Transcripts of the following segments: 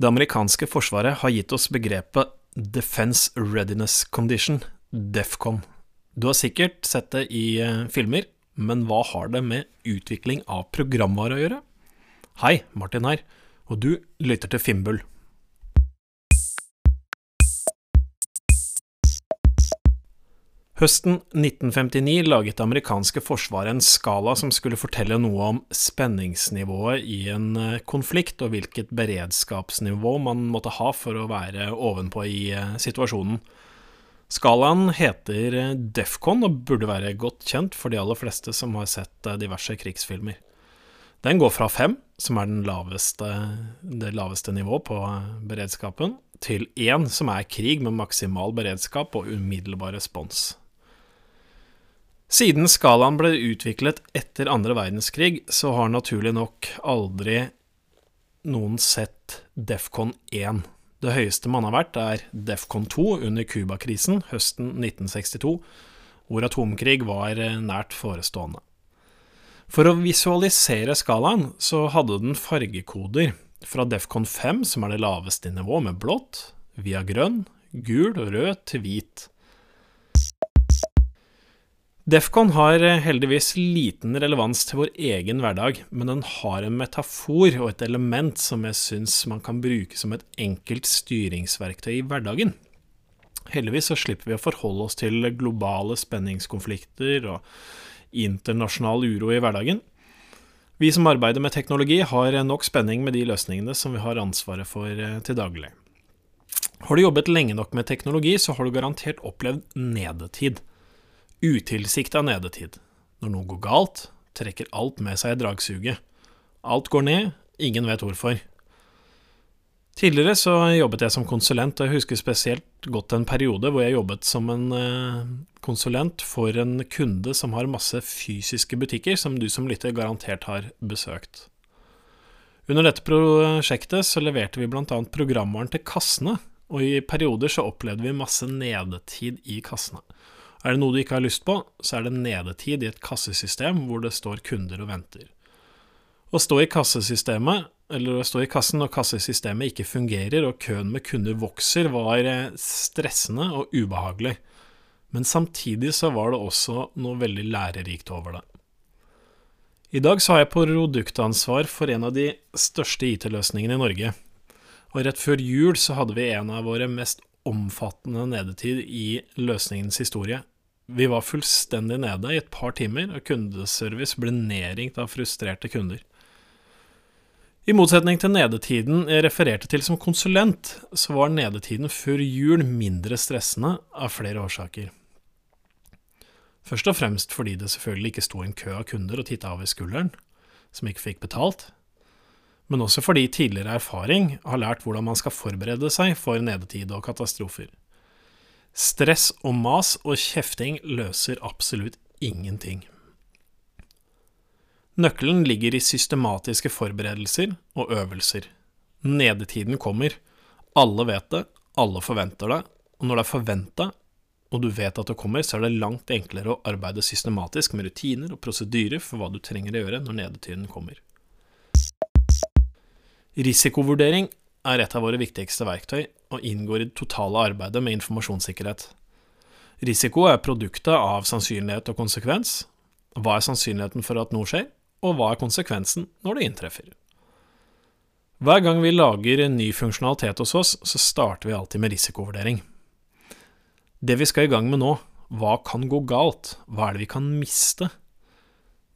Det amerikanske forsvaret har gitt oss begrepet Defense Readiness Condition, DEFCON. Du har sikkert sett det i eh, filmer, men hva har det med utvikling av programvare å gjøre? Hei, Martin her, og du lytter til Finnbull. Høsten 1959 laget det amerikanske forsvaret en skala som skulle fortelle noe om spenningsnivået i en eh, konflikt, og hvilket beredskapsnivå man måtte ha for å være ovenpå i eh, situasjonen. Skalaen heter eh, Defcon og burde være godt kjent for de aller fleste som har sett diverse krigsfilmer. Den går fra fem, som er laveste, det laveste nivået på beredskapen, til én, som er krig med maksimal beredskap og umiddelbar respons. Siden skalaen ble utviklet etter andre verdenskrig, så har naturlig nok aldri noen sett Defcon 1. Det høyeste man har vært, er Defcon 2 under Cuba-krisen høsten 1962, hvor atomkrig var nært forestående. For å visualisere skalaen, så hadde den fargekoder fra Defcon 5, som er det laveste nivået, med blått, via grønn, gul og rød til hvit. Defcon har eh, heldigvis liten relevans til vår egen hverdag, men den har en metafor og et element som jeg syns man kan bruke som et enkelt styringsverktøy i hverdagen. Heldigvis så slipper vi å forholde oss til globale spenningskonflikter og internasjonal uro i hverdagen. Vi som arbeider med teknologi, har nok spenning med de løsningene som vi har ansvaret for eh, til daglig. Har du jobbet lenge nok med teknologi, så har du garantert opplevd nedetid. Utilsikta nedetid. Når noe går galt, trekker alt med seg i dragsuget. Alt går ned, ingen vet hvorfor. Tidligere så jobbet jeg som konsulent, og jeg husker spesielt godt en periode hvor jeg jobbet som en eh, konsulent for en kunde som har masse fysiske butikker, som du som lytter garantert har besøkt. Under dette prosjektet så leverte vi bl.a. programvaren til kassene, og i perioder så opplevde vi masse nedetid i kassene. Er det noe du ikke har lyst på, så er det nedetid i et kassesystem hvor det står kunder og venter. Å stå i kassesystemet, eller å stå i kassen når kassesystemet ikke fungerer og køen med kunder vokser, var eh, stressende og ubehagelig. Men samtidig så var det også noe veldig lærerikt over det. I dag så har jeg produktansvar for en av de største IT-løsningene i Norge. Og rett før jul så hadde vi en av våre mest omfattende nedetid i løsningens historie. Vi var fullstendig nede i et par timer, og kundeservice ble nedringt av frustrerte kunder. I motsetning til nedetiden jeg refererte til som konsulent, så var nedetiden før jul mindre stressende av flere årsaker. Først og fremst fordi det selvfølgelig ikke sto en kø av kunder og titta over skulderen, som ikke fikk betalt, men også fordi tidligere erfaring har lært hvordan man skal forberede seg for nedetid og katastrofer. Stress og mas og kjefting løser absolutt ingenting. Nøkkelen ligger i systematiske forberedelser og øvelser. Nedetiden kommer. Alle vet det, alle forventer det, og når det er forventa, og du vet at det kommer, så er det langt enklere å arbeide systematisk med rutiner og prosedyrer for hva du trenger å gjøre når nedetiden kommer. Risikovurdering er et av våre viktigste verktøy, og inngår i det totale arbeidet med informasjonssikkerhet. Risiko er produktet av sannsynlighet og konsekvens. Hva er sannsynligheten for at noe skjer, og hva er konsekvensen når det inntreffer? Hver gang vi lager en ny funksjonalitet hos oss, så starter vi alltid med risikovurdering. Det vi skal i gang med nå, hva kan gå galt, hva er det vi kan miste?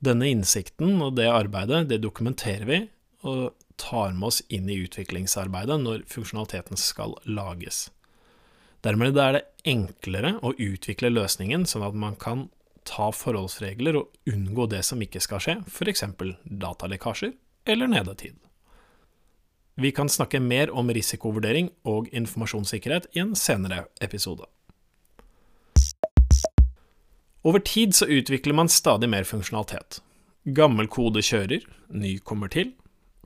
Denne innsikten og det arbeidet, det dokumenterer vi, og tar med oss inn i utviklingsarbeidet når funksjonaliteten skal lages. Dermed er det enklere å utvikle løsningen sånn at man kan ta forholdsregler og unngå det som ikke skal skje, f.eks. datalekkasjer eller nedetid. Vi kan snakke mer om risikovurdering og informasjonssikkerhet i en senere episode. Over tid så utvikler man stadig mer funksjonalitet. Gammel kode kjører, ny kommer til,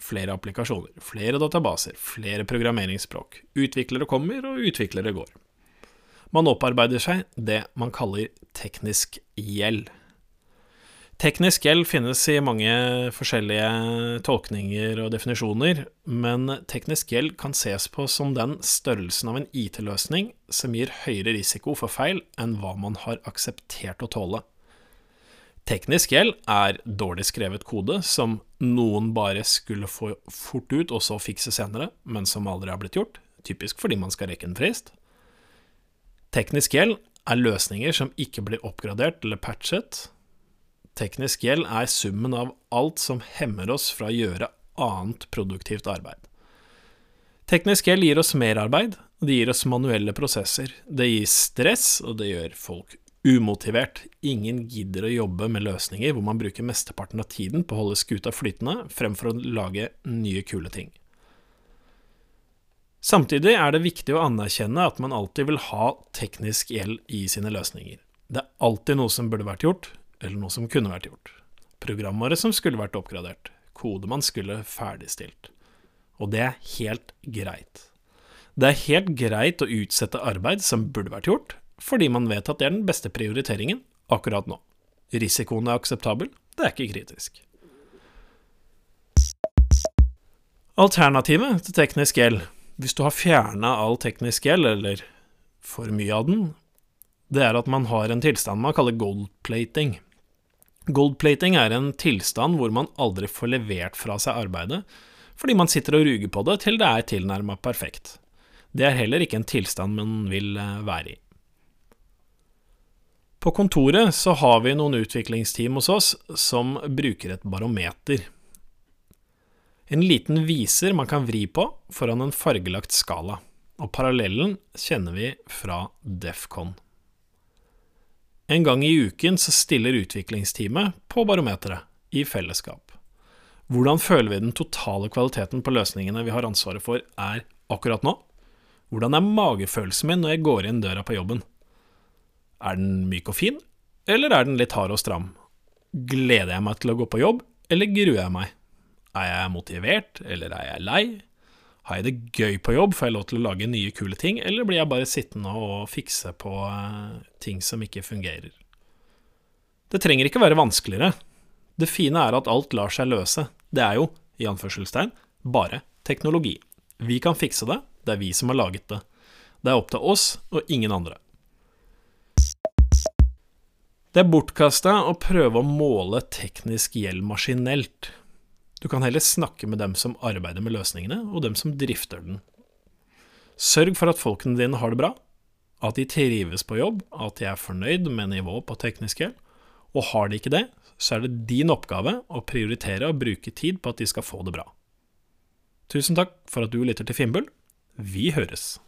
flere applikasjoner, flere databaser, flere programmeringsspråk. Utviklere kommer, og utviklere går. Man opparbeider seg det man kaller teknisk gjeld. Teknisk gjeld finnes i mange forskjellige tolkninger og definisjoner, men teknisk gjeld kan ses på som den størrelsen av en IT-løsning som gir høyere risiko for feil enn hva man har akseptert å tåle. Teknisk gjeld er dårlig skrevet kode som noen bare skulle få fort ut og så fikse senere, men som aldri har blitt gjort, typisk fordi man skal rekke en frist. Teknisk gjeld er løsninger som ikke blir oppgradert eller patchet, Teknisk gjeld er summen av alt som hemmer oss fra å gjøre annet produktivt arbeid. Teknisk gjeld gir oss merarbeid, det gir oss manuelle prosesser. Det gir stress, og det gjør folk umotivert. Ingen gidder å jobbe med løsninger hvor man bruker mesteparten av tiden på å holde skuta flytende, fremfor å lage nye, kule ting. Samtidig er det viktig å anerkjenne at man alltid vil ha teknisk gjeld i sine løsninger. Det er alltid noe som burde vært gjort, eller noe som kunne vært gjort. Programvare som skulle vært oppgradert. Kode man skulle ferdigstilt. Og det er helt greit. Det er helt greit å utsette arbeid som burde vært gjort, fordi man vet at det er den beste prioriteringen akkurat nå. Risikoen er akseptabel, det er ikke kritisk. Alternativet til teknisk gjeld, hvis du har fjerna all teknisk gjeld, eller for mye av den, det er at man har en tilstand man kaller goldplating. Goldplating er en tilstand hvor man aldri får levert fra seg arbeidet, fordi man sitter og ruger på det til det er tilnærma perfekt. Det er heller ikke en tilstand man vil eh, være i. På kontoret så har vi noen utviklingsteam hos oss som bruker et barometer. En liten viser man kan vri på foran en fargelagt skala, og parallellen kjenner vi fra Defcon. En gang i uken så stiller utviklingsteamet på barometeret, i fellesskap. Hvordan føler vi den totale kvaliteten på løsningene vi har ansvaret for, er akkurat nå? Hvordan er magefølelsen min når jeg går inn døra på jobben? Er den myk og fin, eller er den litt hard og stram? Gleder jeg meg til å gå på jobb, eller gruer jeg meg? Er jeg motivert, eller er jeg lei? Har jeg det gøy på jobb, får jeg lov til å lage nye, kule ting, eller blir jeg bare sittende og fikse på uh, ting som ikke fungerer? Det trenger ikke være vanskeligere. Det fine er at alt lar seg løse. Det er jo, i anførselstegn, bare teknologi. Vi kan fikse det, det er vi som har laget det. Det er opp til oss og ingen andre. Det er bortkasta å prøve å måle teknisk gjeld maskinelt. Du kan heller snakke med dem som arbeider med løsningene, og dem som drifter den. Sørg for at folkene dine har det bra, at de trives på jobb, at de er fornøyd med nivået på teknisk gjeld, og har de ikke det, så er det din oppgave å prioritere og bruke tid på at de skal få det bra. Tusen takk for at du lytter til Finnbull. Vi høres!